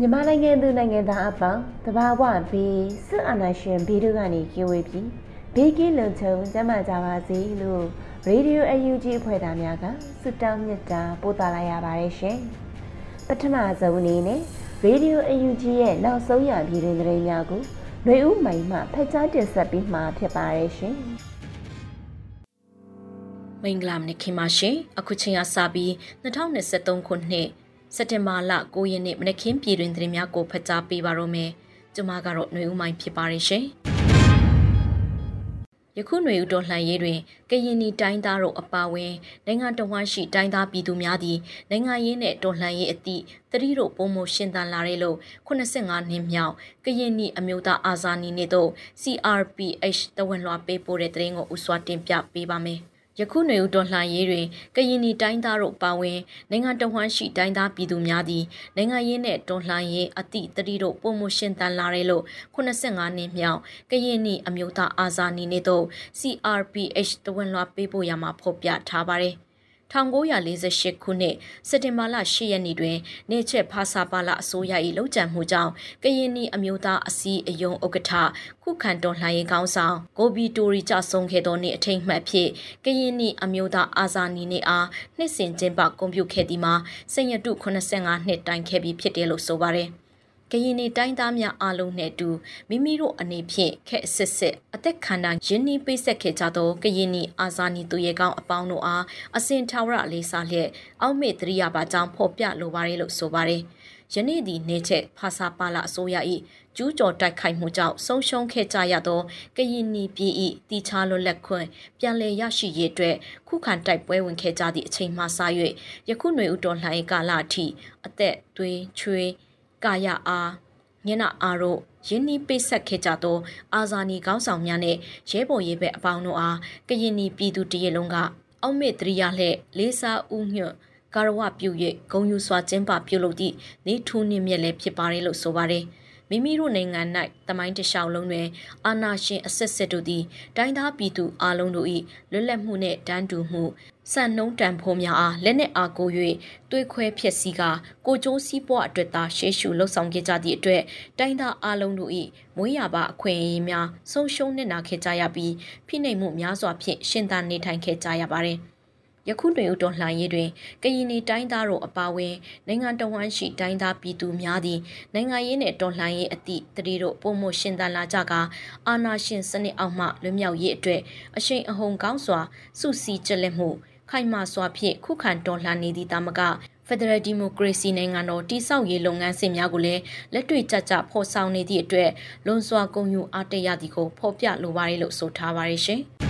မြန်မာနိုင်ငံသူနိုင်ငံသားအပေါင်းတဘာဝဘေးစစ်အာဏာရှင်ဘေးတို့ကနေကင်းဝေးပြီးဘေးကင်းလုံခြုံကျန်းမာကြပါစေလို့ Radio UNG အဖွဲ့သားများကဆုတောင်းမြတ်တာပို့သလာရပါတယ်ရှင်။ပထမဆုံးအနေနဲ့ Radio UNG ရဲ့နောက်ဆုံးရပြည်တွင်သတင်းများကိုຫນွေဦးမိုင်မှဖတ်ကြားတင်ဆက်ပေးမှာဖြစ်ပါတယ်ရှင်။မင်္ဂလာမနက်ခင်းပါရှင်အခုချိန်ကစပြီး2023ခုနှစ် စက်တင်ဘာလ9ရက်နေ့မနက်ခင်းပြည်တွင်သတင်းများကိုဖတ်ကြားပေးပါရမယ်။ကျွန်မကတော့ຫນွေဦးမိုင်းဖြစ်ပါတယ်ရှင်။ယခုຫນွေဦးတော်လှန်ရေးတွင်ကရင်နီတိုင်းသားတို့အပါအဝင်နိုင်ငံတော်ဝမ်းရှိတိုင်းသားပြည်သူများသည်နိုင်ငံရေးနှင့်တော်လှန်ရေးအသည့်တတိတို့ပုံမရှင်သန်လာတဲ့လို့85နှစ်မြောက်ကရင်နီအမျိုးသားအာဇာနည်နေ့တို့ CRPH တဝန်လွှာပေးပို့တဲ့သတင်းကိုဥစွာတင်ပြပေးပါမယ်။ ယခုနေဦးတော်လှန်ရေးတွင်ကရင်နီတိုင်းသားတို့ပါဝင်နိုင်ငံတော်ဝမ်းရှိတိုင်းသားပြည်သူများသည်နိုင်ငံရေးနှင့်တော်လှန်ရေးအသည့်တတိတို့ပုံမရှင်တန်လာရဲလို့85နှစ်မြောက်ကရင်နီအမျိုးသားအာဇာနည်နေ့သို့ CRPH တဝန်လွှာပေးပို့ရမှာဖော်ပြထားပါတယ် 1948ခုနှစ်စက်တင်ဘာလ10ရက်နေ့တွင်နေချက်ဖာစာပါလာအစိုးရ၏လုံခြံမှုကြောင့်ကရင်နီအမျိုးသားအစည်းအယုံဥက္ကဋ္ဌခုခံတော်လှန်ရေးကောင်းဆောင်ကိုဘီတိုရီကြဆုံးခဲ့သောနေ့အထိမ်းအမှတ်ဖြင့်ကရင်နီအမျိုးသားအာဇာနည်နေ့အားနှစ်စဉ်ကျင်းပကွန်ပျူခဲ့သည်မှာစင်ရတု85နှစ်တိုင်ခဲ့ပြီးဖြစ်တယ်လို့ဆိုပါတယ်။ ကရင်နေတိုင်းသားများအားလုံးနဲ့အတူမိမိတို့အနေဖြင့်ခက်အစစ်စစ်အသက်ခန္ဓာရင်းနှီးပိတ်ဆက်ခဲ့ကြသောကရင်နီအာဇာနည်သူရဲကောင်းအပေါင်းတို့အားအစဉ်ထာဝရလေးစားလျက်အောက်မေ့တရိယာပါကြောင့်ဖော်ပြလိုပါတယ်လို့ဆိုပါတယ်။ယနေ့ဒီနေချက်ဖာစာပါလာအစိုးရ၏ကျူးကျော်တိုက်ခိုက်မှုကြောင့်ဆုံးရှုံးခဲ့ကြရသောကရင်နီပြည်၏တီချာလွတ်လပ်ခွင့်ပြန်လည်ရရှိရေးအတွက်ခုခံတိုက်ပွဲဝင်ခဲ့ကြသည့်အချိန်မှစ၍ယခုຫນွေဥတော်လှန်ရေးကာလအထိအသက်သွေးချွေး ကာယအားညနာအားတို့ရင်းနှီးပိတ်ဆက်ခဲ့ကြသောအာဇာနည်ကောင်းဆောင်များနဲ့ရဲဘော်ရဲဘက်အပေါင်းတို့အားကရင်နီပြည်သူတရေလုံးကအောက်မေ့တရိယာလှဲ့လေးစားဦးညွတ်ကာရဝပြု၍ဂုံယူစွာကျင်းပပြုလုပ်သည့်နေထူးနှင့်မြက်လည်းဖြစ်ပါတယ်လို့ဆိုပါတယ် မိမိတို့နိုင်ငံ၌တမိုင်းတလျှောက်လုံးတွင်အာဏာရှင်အဆက်ဆက်တို့သည်တိုင်းသားပြည်သူအလုံးတို့၏လွတ်လပ်မှုနှင့်တန်းတူမှုစံနှုံးတန်ဖိုးများအားလက်နက်အားကို၍တွေးခွဲဖြစ်စည်းကကိုကျိုးစည်းပွားအတွက်သာရှေးရှုလှုပ်ဆောင်ခဲ့ကြသည့်အတွက်တိုင်းသားအလုံးတို့၏မွေးရပါအခွင့်အရေးများဆုံးရှုံးနေနာခဲ့ကြရပြီးဖိနှိပ်မှုများစွာဖြင့်ရှင်သန်နေထိုင်ခဲ့ကြရပါတယ်။ ယခုတွင်ဥတော်လှန်ရေးတွင်ကရင်နီတိုင်းသားတို့အပါအဝင်နိုင်ငံတော်ဝန်ရှိတိုင်းသားပြည်သူများသည်နိုင်ငံရေးနှင့်တော်လှန်ရေးအသည့်တတိတို့ပုံမှုရှင်သန်လာကြကအာဏာရှင်စနစ်အောက်မှလွတ်မြောက်ရေးအတွက်အရှိန်အဟုန်ကောင်းစွာစုစည်းကြလက်မှုခိုင်မာစွာဖြင့်ခုခံတော်လှန်နေသည့်တာမကဖက်ဒရယ်ဒီမိုကရေစီနိုင်ငံတော်တည်ဆောက်ရေးလုပ်ငန်းစဉ်များကိုလည်းလက်တွေ့ကျကျဖော်ဆောင်နေသည့်အတွက်လွန်စွာဂုဏ်ယူအားတရသည်ကိုဖော်ပြလိုပါတယ်လို့ဆိုထားပါတယ်ရှင်။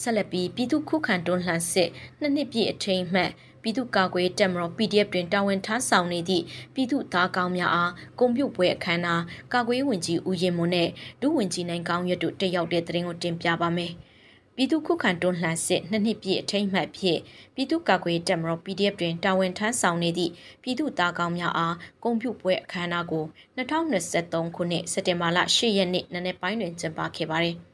ဆက်လက်ပြီးပြည်သူခုခံတွန်းလှန်စစ်နှစ်နှစ်ပြည့်အထိမ်းအမှတ်ပြည်သူ့ကာကွယ်တပ်မတော် PDF တွင်တာဝန်ထမ်းဆောင်နေသည့်ပြည်သူ့သားကောင်းများအားကွန်ပျူပွဲအခမ်းအနားကာကွယ်ဝင်ကြီးဦးရင်မွန်းနဲ့ဒုဝန်ကြီးနိုင်ကောင်းရွတ်တို့တက်ရောက်တဲ့တဲ့ရင်ကိုတင်ပြပါမယ်။ပြည်သူ့ခုခံတွန်းလှန်စစ်နှစ်နှစ်ပြည့်အထိမ်းအမှတ်ဖြင့်ပြည်သူ့ကာကွယ်တပ်မတော် PDF တွင်တာဝန်ထမ်းဆောင်နေသည့်ပြည်သူ့သားကောင်းများအားကွန်ပျူပွဲအခမ်းအနားကို2023ခုနှစ်စက်တင်ဘာလ10ရက်နေ့နနက်ပိုင်းတွင်ကျင်းပခဲ့ပါတယ်။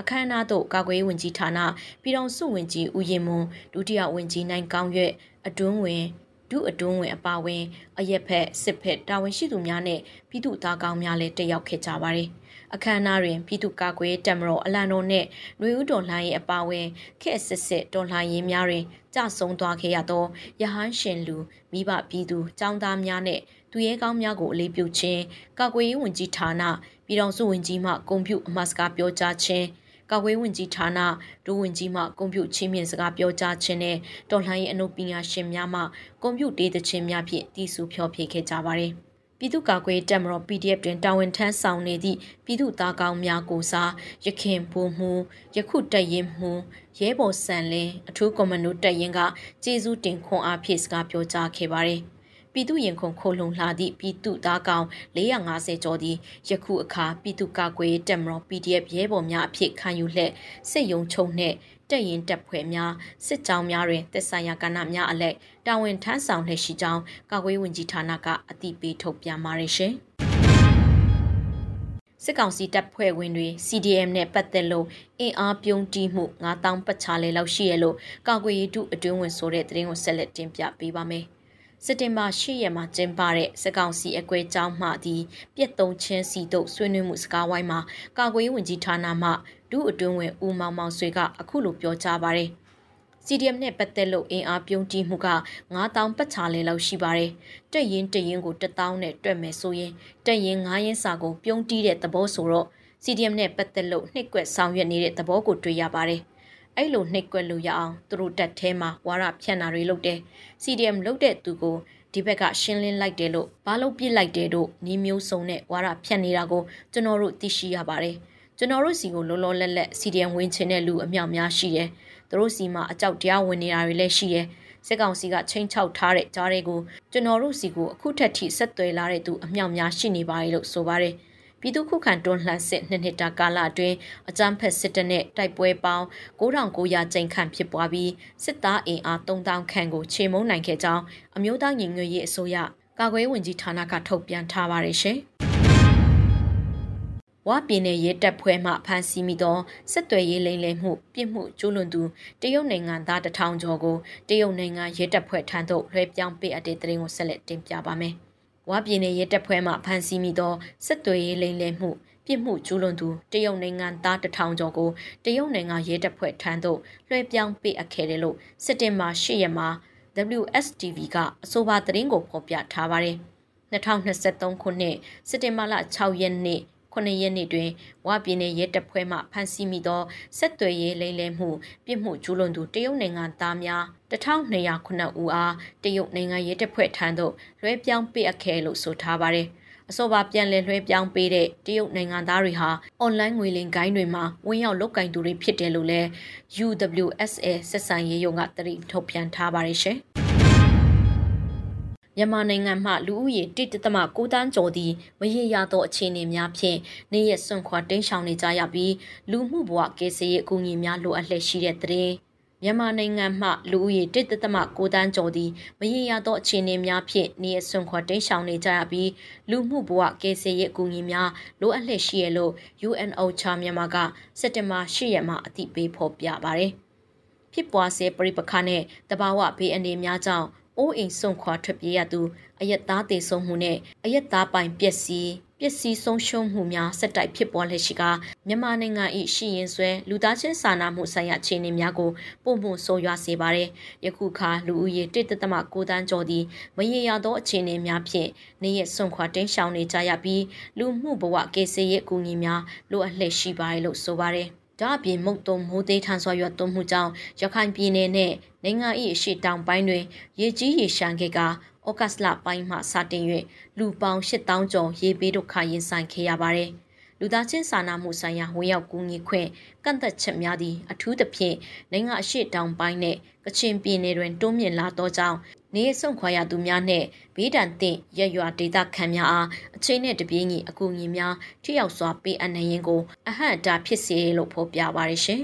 အခမ်းအနားသို့ကာကွယ်ရေးဝန်ကြီးဌာနပြည်ထောင်စုဝန်ကြီးဦးရင်မွန်ဒုတိယဝန်ကြီးနိုင်ကောင်းရွက်အတွင်းဝင်ဒုအတွင်းဝင်အပါဝင်အရက်ဖက်စစ်ဖက်တာဝန်ရှိသူများနဲ့ပြည်သူ့သားကောင်းများလည်းတက်ရောက်ခဲ့ကြပါတယ် အခမ်းအနားတွင်ပြည်သူ့ကာကွယ်တပ်မတော်အလံတော်နှင့်ຫນွေဦးတော်လှန်ရေးအပါအဝင်ခက်စစ်စစ်တော်လှန်ရေးများတွင်ကြဆုံးသွားခဲ့ရသောရဟန်းရှင်လူမိဘပြည်သူចောင်းသားများနှင့်သူရဲကောင်းများကိုအလေးပြုခြင်းကာကွယ်ရေးဝန်ကြီးဌာနပြည်ထောင်စုဝန်ကြီးမှဂုဏ်ပြုအမှားစကားပြောကြားခြင်း ကာကွယ်ဝင်ကြီးဌာနဒုဝန်ကြီးမှကွန်ပျူချင်းမြင့်စကားပြောကြားခြင်းနဲ့တော်လှန်ရေးအနုပညာရှင်များမှကွန်ပျူတေးသချင်းများဖြင့်တည်ဆူဖျော်ဖြေခဲ့ကြပါတယ်။ပြည်သူ့ကာကွယ်တပ်မတော် PDF တွင်တာဝန်ထမ်းဆောင်နေသည့်ပြည်သူ့သားကောင်းများကိုစားရခင်ဘိုးမှုယခုတက်ရင်မှုရဲဘော်ဆန်လင်းအထူးကွန်မန်ဒိုတက်ရင်ကကျေးဇူးတင်ခွန်အားဖြင့်စကားပြောကြားခဲ့ပါတယ်။ ပြည်သူရင်ခုန်ခိုလုံလာသည့်ပြည်သူသားကောင်450ကျော်သည်ယခုအခါပြည်သူ့ကာကွယ်တပ်မတော် PDF ရဲဘော်များအဖြစ်ခံယူလက်စစ်ယုံချုံနှင့်တက်ရင်တပ်ဖွဲ့များစစ်ကြောင်းများတွင်သက်ဆိုင်ရာကဏ္ဍများအလက်တာဝန်ထမ်းဆောင်လက်ရှိကြောင်းကာကွယ်ဝင်ကြီးဌာနကအသိပေးထုတ်ပြန်ပါရရှင်စစ်ကောင်စီတပ်ဖွဲ့ဝင်တွေ CDM နဲ့ပတ်သက်လို့အင်အားပြုံးတီးမှု9000ပတ်ချာလဲလောက်ရှိရလို့ကာကွယ်ရေးတုအတွင်းဝင်ဆိုတဲ့သတင်းကိုဆက်လက်တင်ပြပေးပါမယ်။ စက်တင်ဘာ10ရက်မှာကျင်းပတဲ့စကောင်စီအကွဲကြောင်းမှသည်ပြက်သုံးချင်းစီတို့ဆွေးနွေးမှုစကားဝိုင်းမှာကာကွယ်ရေးဝန်ကြီးဌာနမှဒုအတွင်းဝင်ဦးမောင်မောင်ဆွေကအခုလိုပြောကြားပါတယ်။ CDM နဲ့ပတ်သက်လို့အင်အားပြုံးတီးမှုက9000ပတ်ချာလဲလောက်ရှိပါတယ်။တက်ရင်တရင်ကို1000နဲ့တွက်မယ်ဆိုရင်တက်ရင်9ရင်းစာကိုပြုံးတီးတဲ့သဘောဆိုတော့ CDM နဲ့ပတ်သက်လို့နှစ်ကွက်ဆောင်ရွက်နေတဲ့သဘောကိုတွေ့ရပါတယ်။ အဲ့လိုနှိပ်ကွက်လို့ရအောင်သူတို့တက်ထဲမှာဝါရဖြန့်တာတွေလုပ်တယ် CDM လုပ်တဲ့သူကိုဒီဘက်ကရှင်းလင်းလိုက်တယ်လို့ဘာလို့ပြစ်လိုက်တယ်တို့နီးမျိုးစုံနဲ့ဝါရဖြန့်နေတာကိုကျွန်တော်တို့သိရှိရပါတယ်ကျွန်တော်တို့စီကိုလောလောလတ်လတ် CDM ဝင်ချင်တဲ့လူအမြောက်များရှိတယ်သူတို့စီမှာအကြောက်တရားဝင်နေတာတွေလည်းရှိတယ်စစ်ကောင်စီကချိန်ချောက်ထားတဲ့ကြားတွေကိုကျွန်တော်တို့စီကိုအခုထက်ထိဆက်သွယ်လာတဲ့သူအမြောက်များရှိနေပါလေလို့ဆိုပါတယ်။ ပြည်သူ့ခုခံတွန်းလှန်စစ်နှစ်နှစ်တာကာလအတွင်းအကြမ်းဖက်စစ်တပ်နဲ့တိုက်ပွဲပေါင်း9900ကျိန်ခန့်ဖြစ်ပွားပြီးစစ်သားအင်အား3000ခန့်ကိုခြေမုံနိုင်ခဲ့ကြောင်းအမျိုးသားညီညွတ်ရေးအစိုးရကာကွယ်ဝင်ကြီးဌာနကထုတ်ပြန်ထားပါတယ်ရှင်။ဝါပြည်နယ်ရဲတပ်ဖွဲ့မှဖမ်းဆီးမိသောစစ်သွေးရေးလိမ်လည်မှုပြစ်မှုကျူးလွန်သူတရုတ်နိုင်ငံသားတထောင်ကျော်ကိုတရုတ်နိုင်ငံရဲတပ်ဖွဲ့ထံသို့လွှဲပြောင်းပေးအပ်တဲ့တရင်ကိုဆက်လက်တင်ပြပါမယ်။ ဝါပြည်နယ်ရဲတပ်ဖွဲ့မှဖမ်းဆီးမိသောစစ်သွေးရေးလိမ်လည်မှုပြစ်မှုကျူးလွန်သူတရုတ်နိုင်ငံသားတထောင်ကျော်ကိုတရုတ်နိုင်ငံရဲတပ်ဖွဲ့ထံသို့လွှဲပြောင်းပေးအပ်ခဲ့တယ်လို့စစ်တင်ဘာ၈ရက်မှာ WSTV ကအဆိုပါသတင်းကိုဖော်ပြထားပါတယ်။2023ခုနှစ်စစ်တင်ဘာလ6ရက်နေ့ 9ရက်နေ့တွင်ဝပြည်နယ်ရဲတပ်ဖွဲ့မှဖမ်းဆီးမိသောဆက်သွယ်ရေးလိမ်လည်မှုပြစ်မှုကျူးလွန်သူတရုတ်နိုင်ငံသားများ1209ဦးအားတရုတ်နိုင်ငံရဲတပ်ဖွဲ့ထံသို့လွှဲပြောင်းပေးအပ်ခဲ့လို့ဆိုထားပါတယ်။အဆိုပါပြန်လည်လွှဲပြောင်းပေးတဲ့တရုတ်နိုင်ငံသားတွေဟာအွန်လိုင်းငွေလိမ်ဂိုင်းတွေမှာဝင်ရောက်လုတ်ကင်သူတွေဖြစ်တယ်လို့လည်း UWSA ဆက်ဆံရေးယုံကတရိထုတ်ပြန်ထားပါတယ်ရှင်။ မြန်မာနိုင်ငံမှလူဦးရေ1.9တန်းကျော်သည့်မရေရာသောအခြေအနေများဖြင့်နေရစွန့်ခွာတိမ်းရှောင်နေကြရပြီးလူမှုဘဝကယ်ဆယ်ရေးအကူအညီများလိုအပ်လျက်ရှိတဲ့တဲ့မြန်မာနိုင်ငံမှလူဦးရေ1.9တန်းကျော်သည့်မရေရာသောအခြေအနေများဖြင့်နေရစွန့်ခွာတိမ်းရှောင်နေကြရပြီးလူမှုဘဝကယ်ဆယ်ရေးအကူအညီများလိုအပ်လျက်ရှိရလို့ UNOCHA မြန်မာကစက်တင်ဘာ10ရက်မှာအသိပေးဖော်ပြပါတယ်ဖြစ်ပွားစေပြိပခါနဲ့တဘာဝဘေးအနေများကြောင့် အိုးအိမ်ဆုံးခွာထွက်ပြေးရသူအယက်သားတေဆုံးမှုနဲ့အယက်သားပိုင်ပျက်စီးပျက်စီးဆုံးရှုံးမှုများဆက်တိုက်ဖြစ်ပေါ်လက်ရှိကမြန်မာနိုင်ငံ၏ရှိရင်ဆွဲလူသားချင်းစာနာမှုဆိုင်ရာအခြေအနေများကိုပုံမှုဆိုးရွားစေပါတယ်။ယခုခါလူဦးရေ1.9တန်းကျော်သည်မရေရာသောအခြေအနေများဖြင့်နေရဆွန့်ခွာတင်းရှောင်နေကြရပြီးလူမှုဘဝကေစေရဲ့အကူအညီများလိုအပ်လှရှိပါတယ်လို့ဆိုပါတယ်။ ဒါအပြင်မုတ်တုံမိုးသေးထန်စွာရွတ်သွန်းမှုကြောင့်ရခိုင်ပြည်နယ်နဲ့နိုင်ငံ၏အရှိတောင်ပိုင်းတွင်ရေကြီးရေရှမ်းခဲ့ကဩဂတ်လပိုင်းမှစတင်၍လူပေါင်း8000ကျော်ရေဘေးဒုက္ခရင်ဆိုင်ခဲ့ရပါတယ်။ လူသားချင်းစာနာမှုဆိုင်ရာဝင်ရောက်ကူညီခွင့်ကန့်သက်ချက်များသည့်အထူးသဖြင့်နိုင်ငံအရှိတောင်ပိုင်းနှင့်ကချင်ပြည်နယ်တွင်တွန်းမြင့်လာသောကြောင့်နေဆုံခွာရသူများနှင့်ဘေးဒဏ်သင့်ရရွာဒေသခံများအားအချိန်နဲ့တပြေးညီအကူအညီများထိရောက်စွာပေးအပ်နိုင်ရင်ကိုအဟန့်အတားဖြစ်စေလို့ဖော်ပြပါရရှင်။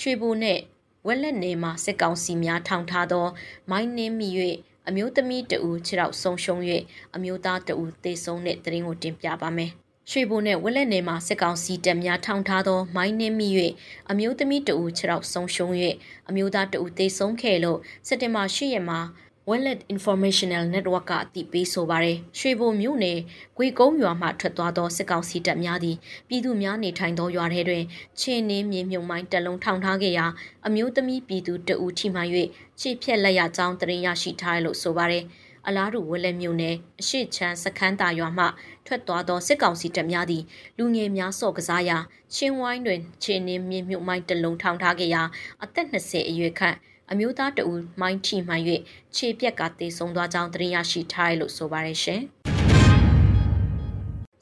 ရွှေဘူနဲ့ဝက်လက်နယ်မှာစစ်ကောင်စီများထောင်ထားသောမိုင်းနှင်းမိ၍ အမျိုးသမီးတဦးခြေထောက်ဆုံးရှုံး၍အမျိုးသားတဦးသေဆုံးတဲ့တရင်ကိုတင်ပြပါမယ်။ရွှေဘိုနဲ့ဝက်လက်နယ်မှာစစ်ကောင်စီတပ်များထောင်ထားသောမိုင်းနှင်းမိ၍အမျိုးသမီးတဦးခြေထောက်ဆုံးရှုံး၍အမျိုးသားတဦးသေဆုံးခဲ့လို့စက်တင်ဘာ၈ရက်မှာ Wallet Informational Network ကအသိပေးဆိုပါတယ်။ရွှေဘုံမြို့နယ်ဂွေကုန်းရွာမှထွက်သွားသောစစ်ကောင်စီတပ်များသည်ပြည်သူများနေထိုင်သောရွာထဲတွင်ချင်းနှင်းမြေမြုံမိုင်းတလုံးထောင်ထားခဲ့ရာအမျိုးသမီးပြည်သူတအူထိမှန်၍ခြေဖြက်လက်ရကြောင်းတရင်ရရှိထားတယ်လို့ဆိုပါတယ်။အလားတူဝက်လက်မြို့နယ်အရှိချမ်းစခန်းတာရွာမှထွက်သွားသောစစ်ကောင်စီတပ်များသည်လူငယ်များစော့ကစားရာချင်းဝိုင်းတွင်ချင်းနှင်းမြေမြုံမိုင်းတလုံးထောင်ထားခဲ့ရာအသက်20အရွယ်ခန့် အမျိုးသားတအူမိုင်းထိမှန်၍ခြေပြက်ကတေဆုံးသွားကြောင်းသတင်းရရှိထားတယ်လို့ဆိုပါတယ်ရှင်။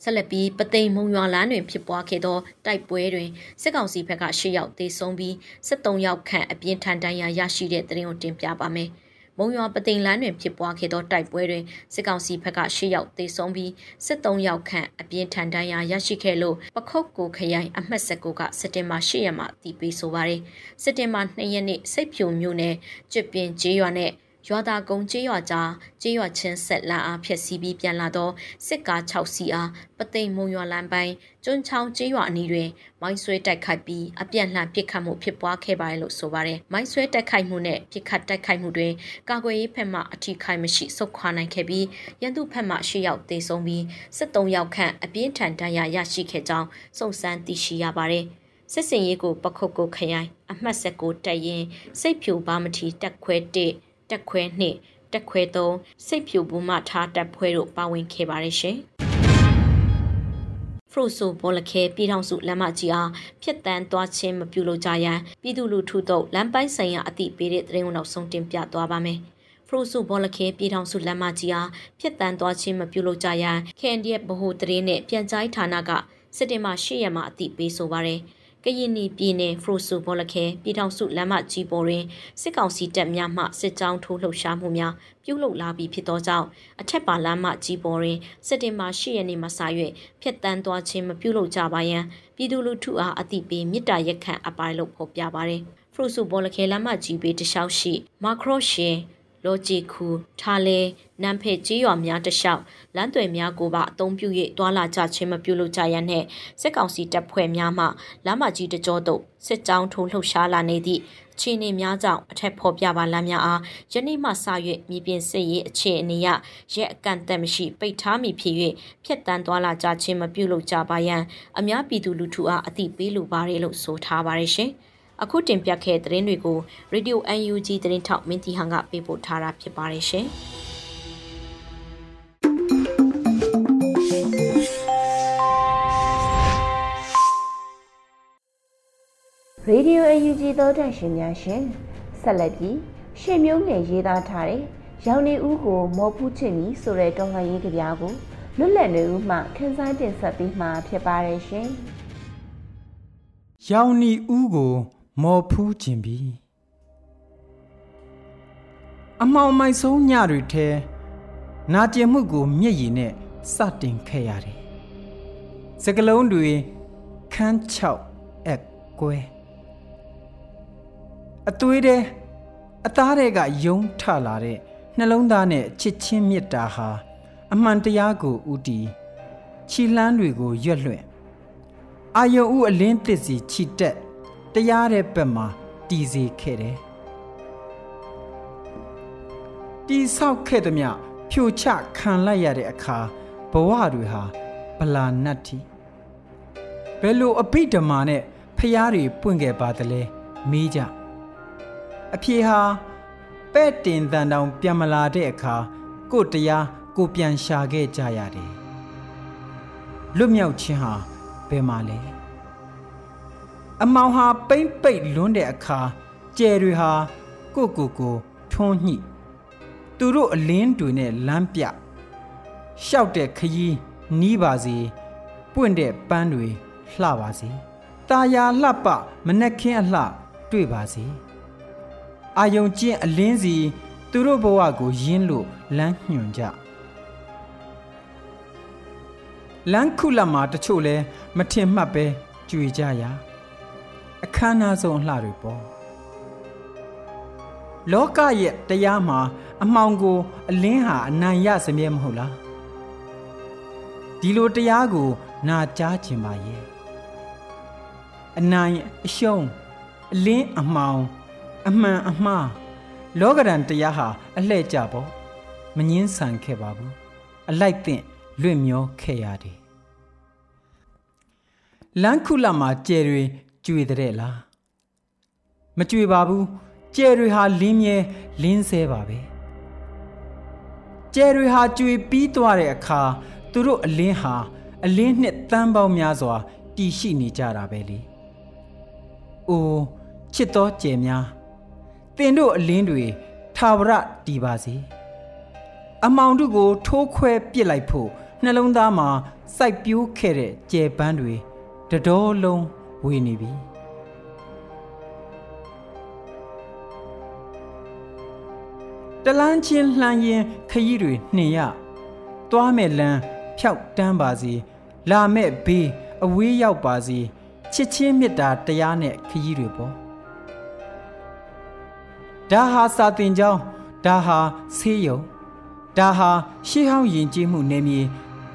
ဆက်လက်ပြီးပသိမ်မုံရွာလမ်းတွင်ဖြစ်ပွားခဲ့သောတိုက်ပွဲတွင်စစ်ကောင်စီဘက်က၈ယောက်သေဆုံးပြီး73ယောက်ခန့်အပြင်းထန်ဒဏ်ရာရရှိတဲ့သတင်းကိုတင်ပြပါမယ်။ မုံရွာပသိမ်လန်းတွင်ဖြစ်ပွားခဲ့သောတိုက်ပွဲတွင်စစ်ကောင်စီဘက်က၈ယောက်သေဆုံးပြီး73ယောက်ခန့်အပြင်းထန်ဒဏ်ရာရရှိခဲ့လို့ပခုတ်ကိုခရိုင်အမှတ်၁၉ကစက်တင်ဘာ၈ရက်မှာတည်ပြီးဆိုပါတယ်စက်တင်ဘာ၂ရက်နေ့စိတ်ဖြူမြို့နယ်ကျွတ်ပင်ကျေးရွာနဲ့ ရွာသားကုန်းကျေးရွာကြားကျေးရွာချင်းဆက်လမ်းအားဖြက်စီးပြီးပြန်လာသောစစ်ကား6စီးအားပသိမ်မုံရွာလမ်းပိုင်းကျွန်းချောင်းကျေးရွာအနီးတွင်မိုင်းဆွဲတိုက်ခိုက်ပြီးအပြန်လှန်ပစ်ခတ်မှုဖြစ်ပွားခဲ့ပါတယ်လို့ဆိုပါတယ်။မိုင်းဆွဲတိုက်ခိုက်မှုနဲ့ပစ်ခတ်တိုက်ခိုက်မှုတွင်ကာကွယ်ရေးဘက်မှအထိခိုက်မရှိဆုတ်ခွာနိုင်ခဲ့ပြီးရန်သူဘက်မှ၈ယောက်သေဆုံးပြီး73ယောက်ခန့်အပြင်းထန်ဒဏ်ရာရရှိခဲ့ကြောင်းစုံစမ်းသိရှိရပါတယ်။စစ်စင်ရေးကိုပခုတ်ကိုခရိုင်အမှတ်၁၉တက်ရင်စိတ်ဖြူဘာမထီတက်ခွဲ1 တက်ခွဲ2တက်ခွဲ3စိတ်ဖြူဘူးမထားတက်ဖွဲတို့ပါဝင်ခဲ့ပါတယ်ရှင်။ဖရိုဆိုဘောလခဲပြည်ထောင်စုလမ်းမကြီးအားဖျက်တမ်းသွားခြင်းမပြုလုပ်ကြရန်ပြည်သူလူထုတို့လမ်းပိုင်းဆိုင်ရာအသိပေးတဲ့သတင်းကိုနောက်ဆုံးတင်ပြသွားပါမယ်။ဖရိုဆိုဘောလခဲပြည်ထောင်စုလမ်းမကြီးအားဖျက်တမ်းသွားခြင်းမပြုလုပ်ကြရန် KNDF ဗဟိုသတင်းနဲ့ပြန်ကြားဌာနကစစ်တင်မှာ၈ရက်မှာအသိပေးဆိုပါရယ်။ ကရင်နီပြည်နယ်ဖရိုဆူဘောလခဲပြည်ထောင်စုလမ်းမကြီးပေါ်တွင်စစ်ကောင်စီတပ်များမှစစ်ကြောင်းထိုးလှုပ်ရှားမှုများပြုလုပ်လာပြီးဖြစ်သောကြောင့်အထက်ပါလမ်းမကြီးပေါ်တွင်စက်တင်ဘာ10ရက်နေ့မှစ၍ဖျက်တမ်းသွားခြင်းမပြုလုပ်ကြပါရန်ပြည်သူလူထုအားအသိပေးမြစ်တာရက်ခံအပိုင်းလို့ဖော်ပြပါရယ်ဖရိုဆူဘောလခဲလမ်းမကြီးပေတလျှောက်ရှိမာခရော့ရှင်လော်ဂျီခူထားလဲ နမ်ဖဲကြီးရွာများတလျှောက်လမ်းသွယ်များကိုပါအုံပြု၍တွာလာကြခြင်းမပြုလုပ်ကြရန်နှင့်စစ်ကောင်စီတပ်ဖွဲ့များမှလမ်းမကြီးတကြောသို့စစ်ကြောင်းထိုးလှုပ်ရှားလာနေသည့်အခြေအနေများကြောင့်အထက်ဖော်ပြပါလမ်းများအားယနေ့မှစ၍မြေပြင်စစ်ရေးအခြေအနေရရဲအကန့်အသတ်မရှိပိတ်ထားမည်ဖြစ်၍ဖျက်တမ်းသွားလာကြခြင်းမပြုလုပ်ကြပါရန်အများပြည်သူလူထုအားအသိပေးလိုပါတယ်လို့ဆိုထားပါတယ်ရှင်။အခုတင်ပြခဲ့တဲ့သတင်းတွေကို Radio UNG သတင်းထောက်မင်းတီဟန်ကပေးပို့ထားတာဖြစ်ပါတယ်ရှင်။ Radio UNG သောတရှင်များရှင်ဆက်လက်ပြီးရှေ့မျိုးငယ်ရေးသားထားတဲ့ရောင်နေဦးကိုမော်ဖူးချင်ပြီဆိုတဲ့တော်လှန်ရေးကြပြားကိုလွတ်လပ်နေဦးမှခန်းစားတင်ဆက်ပေးမှာဖြစ်ပါတယ်ရှင်။ရောင်နေဦးကိုမော်ဖူးခြင်းပြီအမောင်မိုက်ဆုံးညတွေထဲနာကျင်မှုကိုမျက်ရည်နဲ့စတင်ခဲ့ရတယ်စကလုံးတွေခန်း6အက်ကွဲ အသွေးတဲ့အသားတွေကယုံထလာတဲ့နှလုံးသားနဲ့ချစ်ချင်းမေတ္တာဟာအမှန်တရားကိုဥတီခြိလှမ်းတွေကိုရွက်လွှင့်အာယုံဥအလင်းတစ်စီခြိတက်တရားတဲ့ဘက်မှာတည်စေခဲ့တယ်တီဆောက်ခဲ့သည်မြဖြိုချခံလိုက်ရတဲ့အခါဘဝတွေဟာဗလာနတ်တီဘယ်လိုအဘိဓမ္မာနဲ့ဖျားတွေပွင့်ခဲ့ပါသလဲမေးကြ အဖြေဟာပဲ့တင်တန်တောင်ပြန်မလာတဲ့အခါကိုတရားကိုပြန်ရှာခဲ့ကြရတယ်လွတ်မြောက်ခြင်းဟာဘယ်မှာလဲအမောင်ဟာပိမ့်ပိတ်လွန်းတဲ့အခါကျယ်တွေဟာကိုကိုကိုထွန်းညှိသူတို့အလင်းတွေနဲ့လမ်းပြရှောက်တဲ့ခရီးနီးပါစေပွင့်တဲ့ပန်းတွေလှပါစေตาယာလှပမနှက်ခင်းအလှတွေ့ပါစေ အာယုံကျင့်အလင်းစီသူတို့ဘဝကိုယင်းလို့လမ်းညွှန်ကြလမ်းခုလမှာတချို့လဲမထင်မှတ်ပဲကြွေကြရာအခမ်းအနားဆုံးအလှတွေပေါ့လောကရဲ့တရားမှာအမှောင်ကို အလင်းဟာအနိုင်ရစမြဲမဟုတ်လားဒီလိုတရားကို နာကြားခြင်းပါရဲ့အနိုင်အရှုံးအလင်းအမှောင် အမှန်အမှားလောကရန်တရားဟာအလှဲ့ကြပေါ့မငင်းဆန်ခဲ့ပါဘူးအလိုက်သင့်လွင့်မျောခဲ့ရတယ်လမ်းခုလမှာကျယ်တွေကျွေတဲ့လားမကျွေပါဘူးကျယ်တွေဟာလင်းမြဲလင်းဆဲပါပဲကျယ်တွေဟာကျွေပြီးသွားတဲ့အခါသူတို့အလင်းဟာအလင်းနှစ်တန်းပေါင်းများစွာတည်ရှိနေကြတာပဲလေ။အိုးချစ်တော်ကျယ်များ တင်တို့အလင်းတွေထာဝရတည်ပါစေ။အမောင်တို့ကိုထိုးခွဲပစ်လိုက်ဖို့နှလုံးသားမှာစိုက်ပျိုးခဲ့တဲ့ကျယ်ပန်းတွေတတော်လုံးဝေနေပြီတလန်းချင်းလှမ်းရင်ခရီးတွေနှင်ရသွားမဲ့လမ်းဖြောက်တန်းပါစီလာမဲ့ဘေးအဝေးရောက်ပါစီချစ်ချင်းမေတ္တာတရားနဲ့ခရီးတွေပေါ့ ဒါဟာစာတင်ကြောင်းဒါဟာဆေးရုံဒါဟာရှေးဟောင်းယဉ်ကျေးမှုနယ်မြေ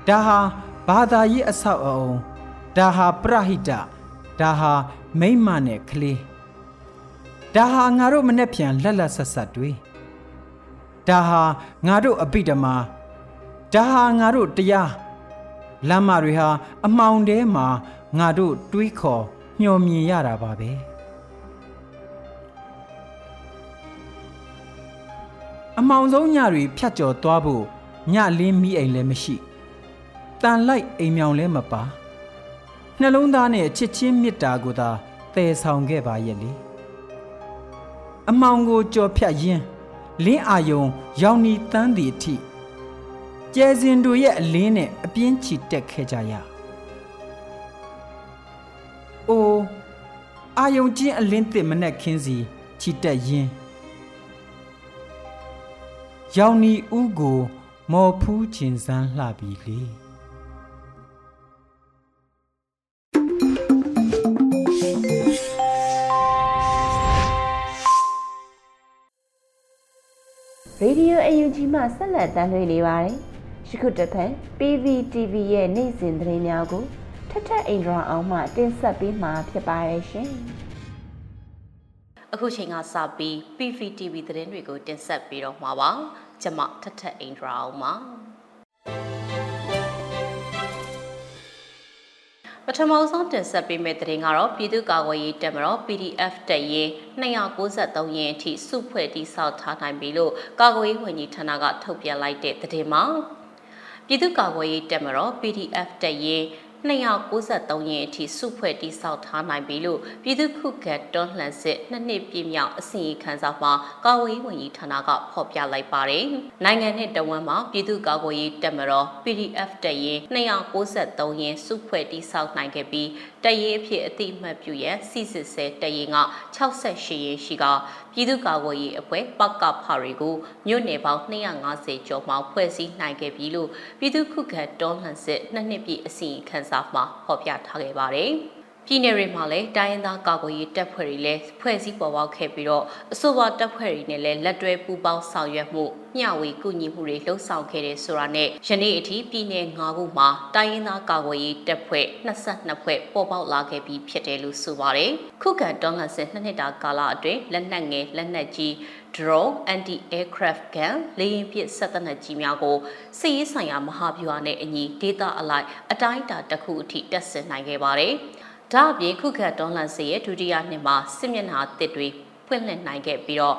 ဒါဟာဘာသာရေးအဆောက်အအုံဒါဟာပရဟိတဒါဟာမိမ့်မနဲ့ကလေးဒါဟာငါတို့မနဲ့ပြန်လက်လက်ဆက်ဆက်တွေဒါဟာငါတို့အပိဓမ္မာဒါဟာငါတို့တရားလမ်းမတွေဟာအမှောင်ထဲမှာငါတို့တွေးခေါ်မျှော်မြင်ရတာပါပဲ အမှောင်ဆုံးညတွေဖြတ်ကျော်သွားဖို့ညလင်းမိအိမ်လည်းမရှိတန်လိုက်အိမ်မြောင်လည်းမပါနှလုံးသားနဲ့ချစ်ချင်းမေတ္တာကိုသာတည်ဆောင်ခဲ့ပါရဲ့လေအမောင်ကိုကြော်ဖြတ်ရင်းလင်းအာယုံရောင်နီတန်းသည့်အထိကျဲစင်တို့ရဲ့အလင်းနဲ့အပြင်းချီတက်ခဲ့ကြရ။အိုးအာယုံချင်းအလင်းတစ်မနဲ့ခင်းစီချီတက်ရင်း ရောင်နီဥကိုမော်ဖူးခြင်းစမ်းလှပြီလေ။ Radio UNG မှဆက်လက်တမ်းလွှင့်နေပါတယ်။ရှိခုတစ်ဖက် PVTV ရဲ့နေ့စဉ်သတင်းများကိုထထအင်ဒရာအောင်မှတင်ဆက်ပေးမှာဖြစ်ပါရဲ့ရှင်။အခုချိန်ကစပြီး PVTV သတင်းတွေကိုတင်ဆက်ပေးတော့မှာပါ။ ကျွန်မထထအင်ဒရာအောင်ပါ။ပထမဆုံးတင်ဆက်ပေးမယ့်သတင်းကတော့ပြည်သူ့ကာကွယ်ရေးတပ်မတော် PDF တပ်ရင်း293ရင်းအထိစုဖွဲ့တည်ဆောက်ထားနိုင်ပြီလို့ကာကွယ်ရေးဝန်ကြီးဌာနကထုတ်ပြန်လိုက်တဲ့သတင်းမှာပြည်သူ့ကာကွယ်ရေးတပ်မတော် PDF တပ်ရင်း 293ရင်အထိစုဖွဲ့တိစောက်ထားနိုင်ပြီလို့ပြည်သူ့ခုခံတွန်းလှန်စစ်နှစ်နှစ်ပြည့်မြောက်အစီရင်ခံစာမှာကာကွယ်ရေးဝန်ကြီးဌာနကဖော်ပြလိုက်ပါတယ်။နိုင်ငံနဲ့တဝန်းမှာပြည်သူ့ကာကွယ်ရေးတပ်မတော် PDF တပ်ရင်း293ရင်စုဖွဲ့တိစောက်နိုင်ခဲ့ပြီးတပ်ရင်းအဖြစ်အတိအမှတ်ပြုရန်စီစစ်ဆဲတပ်ရင်းက68ရင်ရှိကပြည်သူ့ကာကွယ်ရေးအဖွဲ့ပကဖတွေကိုမြို့နယ်ပေါင်း250ကျော်မှဖွဲ့စည်းနိုင်ခဲ့ပြီလို့ပြည်သူ့ခုခံတွန်းလှန်စစ်နှစ်နှစ်ပြည့်အစီရင်ခံစာမှာဖော်ပြထားခဲ့ပါတယ်။ပြည်နယ်တွေမှာလည်းတိုင်းရင်းသားကာကွယ်ရေးတပ်ဖွဲ့တွေလည်းဖွဲ့စည်းပေါ်ပေါက်ခဲ့ပြီးတော့အဆိုပါတပ်ဖွဲ့တွေနဲ့လည်းလက်တွဲပူးပေါင်းဆောင်ရွက်မှုမျှဝေကူညီမှုတွေလှုပ်ဆောင်ခဲ့တဲ့ဆိုတာနဲ့ယနေ့အထိပြည်နယ်၅ခုမှာတိုင်းရင်းသားကာကွယ်ရေးတပ်ဖွဲ့22ဖွဲ့ပေါ်ပေါက်လာခဲ့ပြီးဖြစ်တယ်လို့ဆိုပါတယ်။ခုခံတွန်းလှန်စစ်နှစ်နှစ်တာကာလအတွင်းလက်နက်ငယ်လက်နက်ကြီး drone anti aircraft gun လေယာဉ်ပစ်စက်တနက်ကြီးများကိုစစ်ရေးဆိုင်ရာမဟာဗျူဟာနဲ့အညီဒေသအလိုက်အတိုင်းအတာတစ်ခုအထိတက်ဆင်နိုင်ခဲ့ပါတယ်။ဒါအပြင်ခုခံတွန်းလှန်စစ်ရဲ့ဒုတိယနှစ်မှာစစ်မျက်နှာတစ်တွေဖွင့်လှစ်နိုင်ခဲ့ပြီးတော့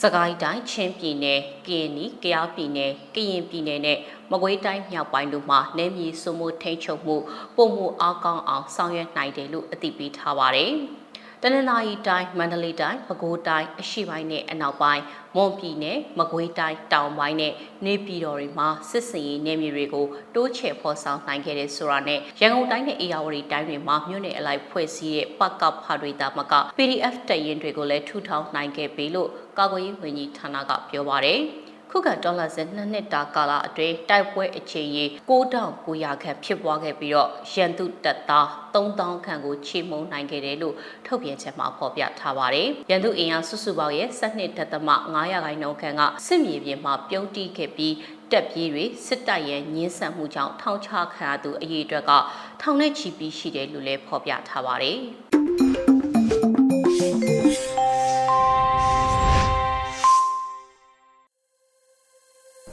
စကိုင်းတိုင်းချင်းပြည်နယ်၊ကရင်နီ၊ကယားပြည်နယ်၊ကရင်ပြည်နယ်နဲ့မကွေးတိုင်းမြောက်ပိုင်းတို့မှာနယ်မြေစုမှုထိန်းချုပ်မှုပုံမှုအားကောင်းအောင်ဆောင်ရွက်နိုင်တယ်လို့အသိပေးထားပါတယ်။ တနင်္သာရီတိုင်းမန္တလေးတိုင်းပဲခူးတိုင်းအရှေ့ပိုင်းနဲ့အနောက်ပိုင်းမွန်ပြည်နယ်မကွေးတိုင်းတောင်ပိုင်းနဲ့နေပြည်တော်တွေမှာစစ်စင်ရေးနေမြေတွေကိုတိုးချဲ့ဖော်ဆောင်နိုင်ခဲ့တဲ့ဆိုတာနဲ့ရန်ကုန်တိုင်းနဲ့အေရဝတီတိုင်းတွေမှာမြို့နယ်အလိုက်ဖွဲ့စည်းတဲ့ပကဖာတွေတာမက PDF တရင်တွေကိုလည်းထူထောင်နိုင်ခဲ့ပြီလို့ကာကွယ်ရေးဝန်ကြီးဌာနကပြောပါရယ်။ ခုခံဒေါ်လာစနှစ်နှစ်တာကာလအတွင်းတိုက်ပွဲအခြေရေး6900ခန့်ဖြစ်ပွားခဲ့ပြီးတော့ရန်သူတပ်သား3000ခန့်ကိုချေမှုန်းနိုင်ခဲ့တယ်လို့ထုတ်ပြန်ချက်မှာဖော်ပြထားပါတယ်။ရန်သူအင်အားစုစုပေါင်းရဲ့12ဒသမ900ခိုင်နှုန်းခန့်ကစစ်မြေပြင်မှာပြုံးတီးခဲ့ပြီးတက်ပြေးတွေစစ်တပ်ရဲ့ညှင်းဆန်မှုကြောင့်ထောင်ချခံရသူအရေးအတွက်ကထောင်နဲ့ချီပြီးရှိတယ်လို့လည်းဖော်ပြထားပါတယ်။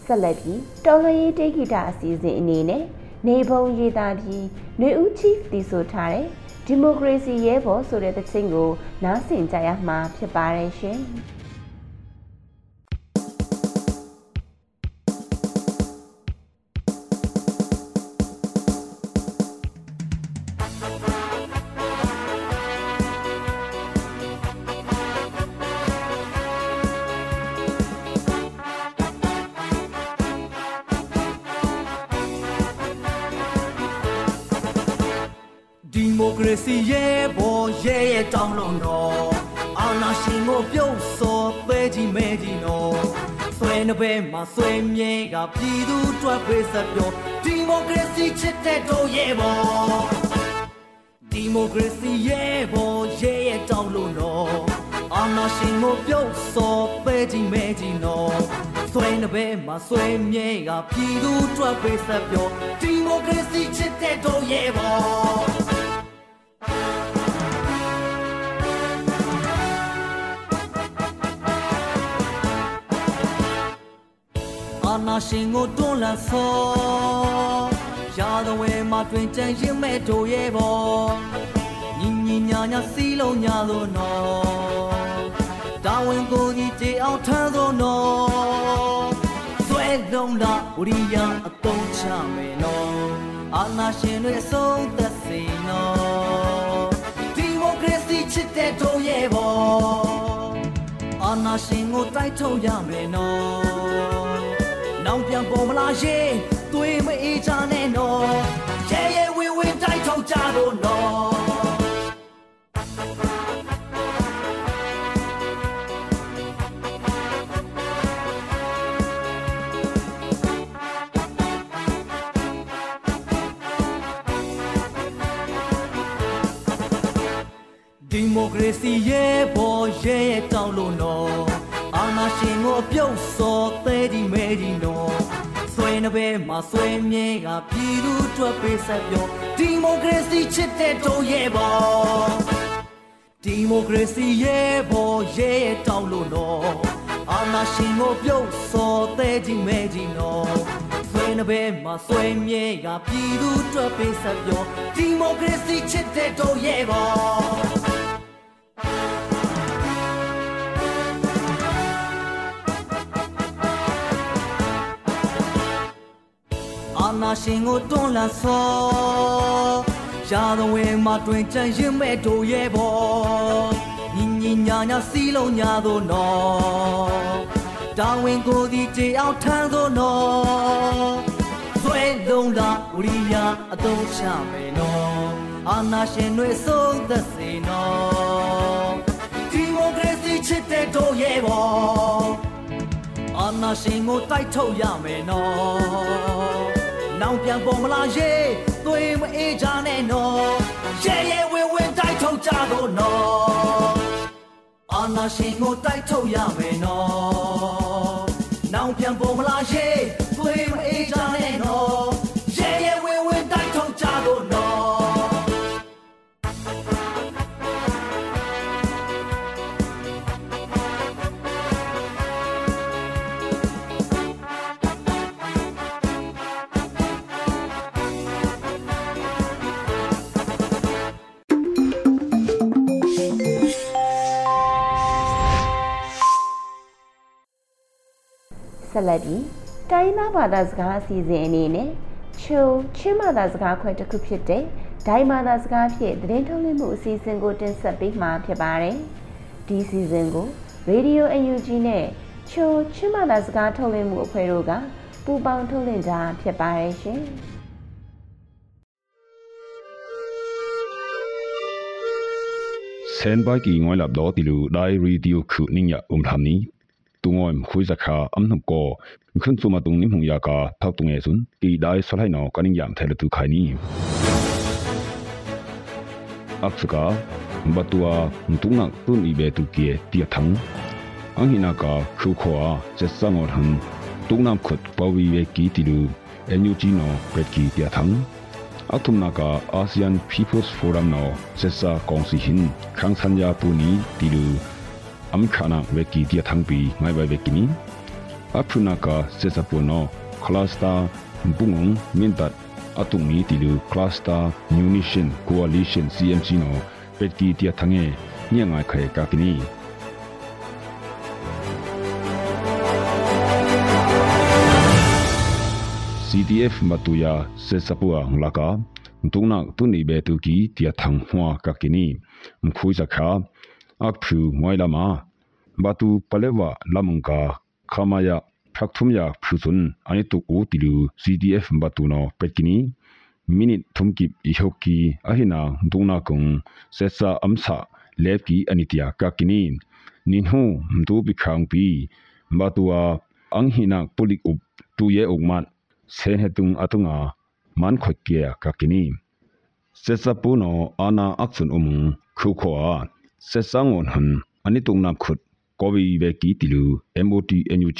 ဆက်လက်ပြီးတော်လှန်ရေးတိတ်ခိတာအစီအစဉ်အနေနဲ့နေပုံရေးသားပြီးຫນွေဦး chief တည်ဆိုထားတဲ့ဒီမိုကရေစီရဲဘော်ဆိုတဲ့သချင်းကိုနားဆင်ကြရမှာဖြစ်ပါတယ်ရှင်။ ဆွဲနှပဲမှာဆွဲမြဲကပြည်သူတွက်ပေးစပြောဒီမိုကရေစီချစ်တဲ့တို့ရဲ့ဘောဒီမိုကရေစီရဲ့ဘောရဲ့ရဲ့တောင်းလုံးတော့အာနာရှင်ကိုပြုတ်စော်ပဲကြီးမဲကြီးနော်ဆွဲနှပဲမှာဆွဲမြဲကပြည်သူတွက်ပေးစပြောဒီမိုကရေစီချစ်တဲ့တို့ရဲ့ဘော ရှင်ကိုတွန်းလှန်ဆောရာသဝဲမှာတွင်ကြံရင်မဲ့တို့ရဲ့ဘောညီညီညာညာစီလုံးညာလို့နော်တာဝန်ကိုကြီးကြည်အောင်ထမ်းသောနော်ဆွဲလုံးလာဝရိယအကုန်ချမယ်နော်အာနာရှင်တွေအဆုံးသက်စေနော်ဒီမိုကရေစီချစ်တဲ့တို့ရဲ့ဘောအာနာရှင်ကိုတိုက်ထုတ်ရမယ်နော် နောင်ပြန်ပေါ်မလာရင်သွေးမအေးချနဲ့နော်ရဲရဲဝင်းဝင်းတိုက်ထုတ်ကြတော့နော်ဒီမိုကရေစီရဲ့ဘောရဲ့တောင်းလို့နော်နာရှင်ကိုပြုတ်စော်သေး ဒီမဲဒီနော်ဆွဲနှပဲမှာဆွဲမြဲကပြည်သူအတွက်ပေးဆက်ပြောဒီမိုကရေစီချစ်တဲ့တို့ရဲ့ဘောဒီမိုကရေစီရဲ့ဘောရဲ့တောင်းလို့နော်အာနာရှင်ကိုပြုတ်စော်သေးဒီမဲဒီနော်ဆွဲနှပဲမှာဆွဲမြဲကပြည်သူအတွက်ပေးဆက်ပြောဒီမိုကရေစီချစ်တဲ့တို့ရဲ့ဘော နာရှင်ကိုတွန်းလှန်စောရာသဝဲမှာတွင်ကြံရင်မဲ့တို့ရဲ့ဘောညီညီညာညာစီးလုံးညာသို့နော်တာဝန်ကိုဒီတေအောင်ထမ်းသို့နော်ဆွဲလုံးလာဝရိယအသုံးချမယ်နော်အာနာရှင်တွေဆုံးသက်စေနော်ဒီမိုကရေစီချစ်တဲ့တို့ရဲ့ဘောအာနာရှင်ကိုတိုက်ထုတ်ရမယ်နော် နောင်ပြန်ပေါ်မလာရေသွေးမအေးကြနဲ့နော်ရဲရဲဝင်းဝင်းတိုက်ထုတ်ကြတော့နော်အာနာရှင်ကိုတိုက်ထုတ်ရမယ်နော်နောင်ပြန်ပေါ်မလာရေ လက်ပြီးတိုင်းမဘာသာစကားအစီအစဉ်အနေနဲ့ချိုချင်းဘာသာစကားခွဲတစ်ခုဖြစ်တဲ့ဒိုင်ဘာသာစကားဖြင့်သတင်းထုတ်လွှင့်မှုအစီအစဉ်ကိုတင်ဆက်ပေးမှာဖြစ်ပါတယ်။ဒီစီစဉ်ကို Radio UNG နဲ့ချိုချင်းဘာသာစကားထုတ်လွှင့်မှုအဖွဲ့တို့ကပူးပေါင်းထုတ်လွှင့်တာဖြစ်ပါတယ်ရှင်။ဆန်ဘိုက်ကီငွိုင်းလပ်တော့တီလူဒိုင်ရီဒီယိုခုနင်းရအုံထမ်နီ ตุงอยมคุยสักขาอัมนุกก็ขึ้นสุมาตุงนิมหงยากาทักตุงเอซุนกีได้สลายนอกันิยามเทลตุขายนี้อักษกาบัตัวตุงักตุนอีเบตุเกียเตียทังอังหินากาคูขวาเจสังอหันตุงนำขุดปวีเวกีติลูเอ็นยูจีโนเปรกีเตียทังအထုမနာကာအာဆီယန် People's Forum နော်ဆက်စာကောင်စီဟင်ခန်းစန်ယာပူနီတီလူ am khana veki dia thangpi ngai bai veki ni aphrunaka sesapono cluster bungong mintat atungi tilu cluster munition coalition cmc no petki tia thange nyanga khae ka kini CDF matuya sesapua nglaka tungna tuni be tu ki tia thang hwa ka kini mkhui sakha akphu ngoilama batu palewa lamungka khamaya phakthumya phuzun ani tu u tilu CDF batu no pekini minute thumki ihoki ahina tungna kong sesa amsa lepki anitia ka kini ninhu mtu bikhang pi batua anghina pulik up tu ye ugman sen hetung atunga man khokkia ka kini sesa puno ana aksun um khu khoa sesa ngon han ani tungna khut kobi ve ki tilu MOT NUG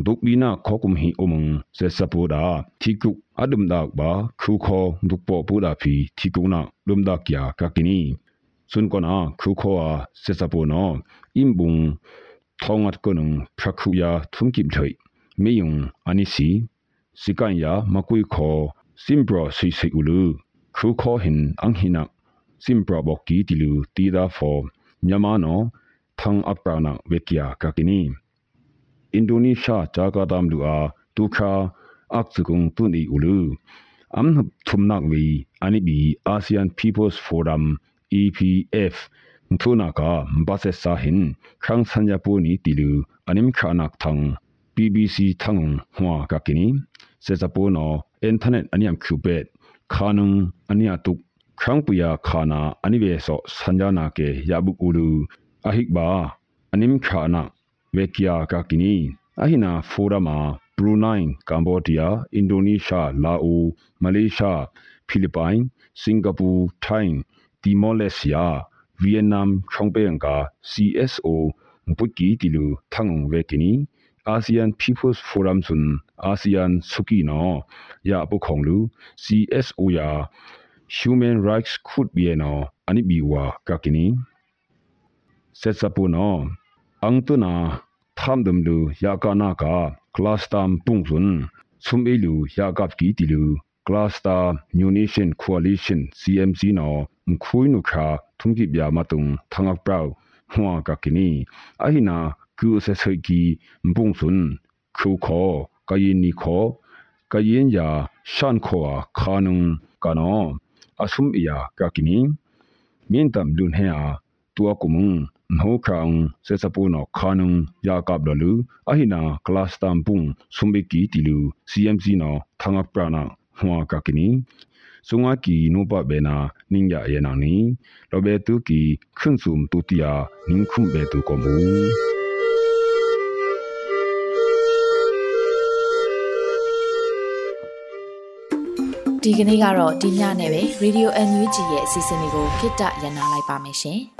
ngon ulu tan chaka thikang hi ani tum khut pi anik puilo wa kakini dukbina khokum hi umung se sapoda thiku adum dak ba khu kho dukpo puda phi thikuna dum dak ya kakini sun kona khu kho a se sapo no imbung thongat konung phrakhu ya thumkim thoi meyung anisi sikan ya makui kho simbro sei sei ulu khu kho hin anghina simbro bokki tilu tida for nyama no thang aprana vekia kakini Indonesia Jakarta mlu a tukha akchukung tuni ulu am thumnak wi ani bi ASEAN People's Forum EPF thuna ka mbase sa hin khang sanya pu ni tilu anim khanak thang BBC thang hwa ka kini se sapo no internet aniam khubet khanung ania tuk khang puya khana ani be so sanjana ke yabu ulu ahik ba anim khana vekia ka kini ahina forama Brunei, Cambodia, Indonesia, Laos, Malaysia, Philippines, Singapore, Thailand, Timor Leste, Vietnam, Chongpeng CSO Mputki tilu thang vekini ASEAN People's Forum sun ASEAN Suki no ya bu khonglu CSO ya Human Rights Khut bie no ani biwa kakini setsapu no angtuna thamdumlu yakana ka clastam pungsun sumelu yakap ki tilu cluster munition coalition cmc no mkhuinu kha thungki bya matung thangak prau hwa ka kini ahina ku se sai ki mpungsun khu kho kayin ni kho kayin ya shan kho a khanung kano asum ya ka kini min tam lun he a tua kumung nho krang se sapu no khanung ya kap lu ahina class tam pung sumbi ki tilu cmc no thanga prana hwa ka kini sunga ki no pa be na ningya ye na ni lo be tu ki khun sum tu tia ning khum be tu ko mu ဒီကနေ့ကတော့ဒီညနဲ့ပဲ Radio NUG ရဲ့အစီအစဉ်လေးကိုခਿੱတရနာလိုက်ပါမယ်ရှင်။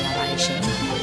။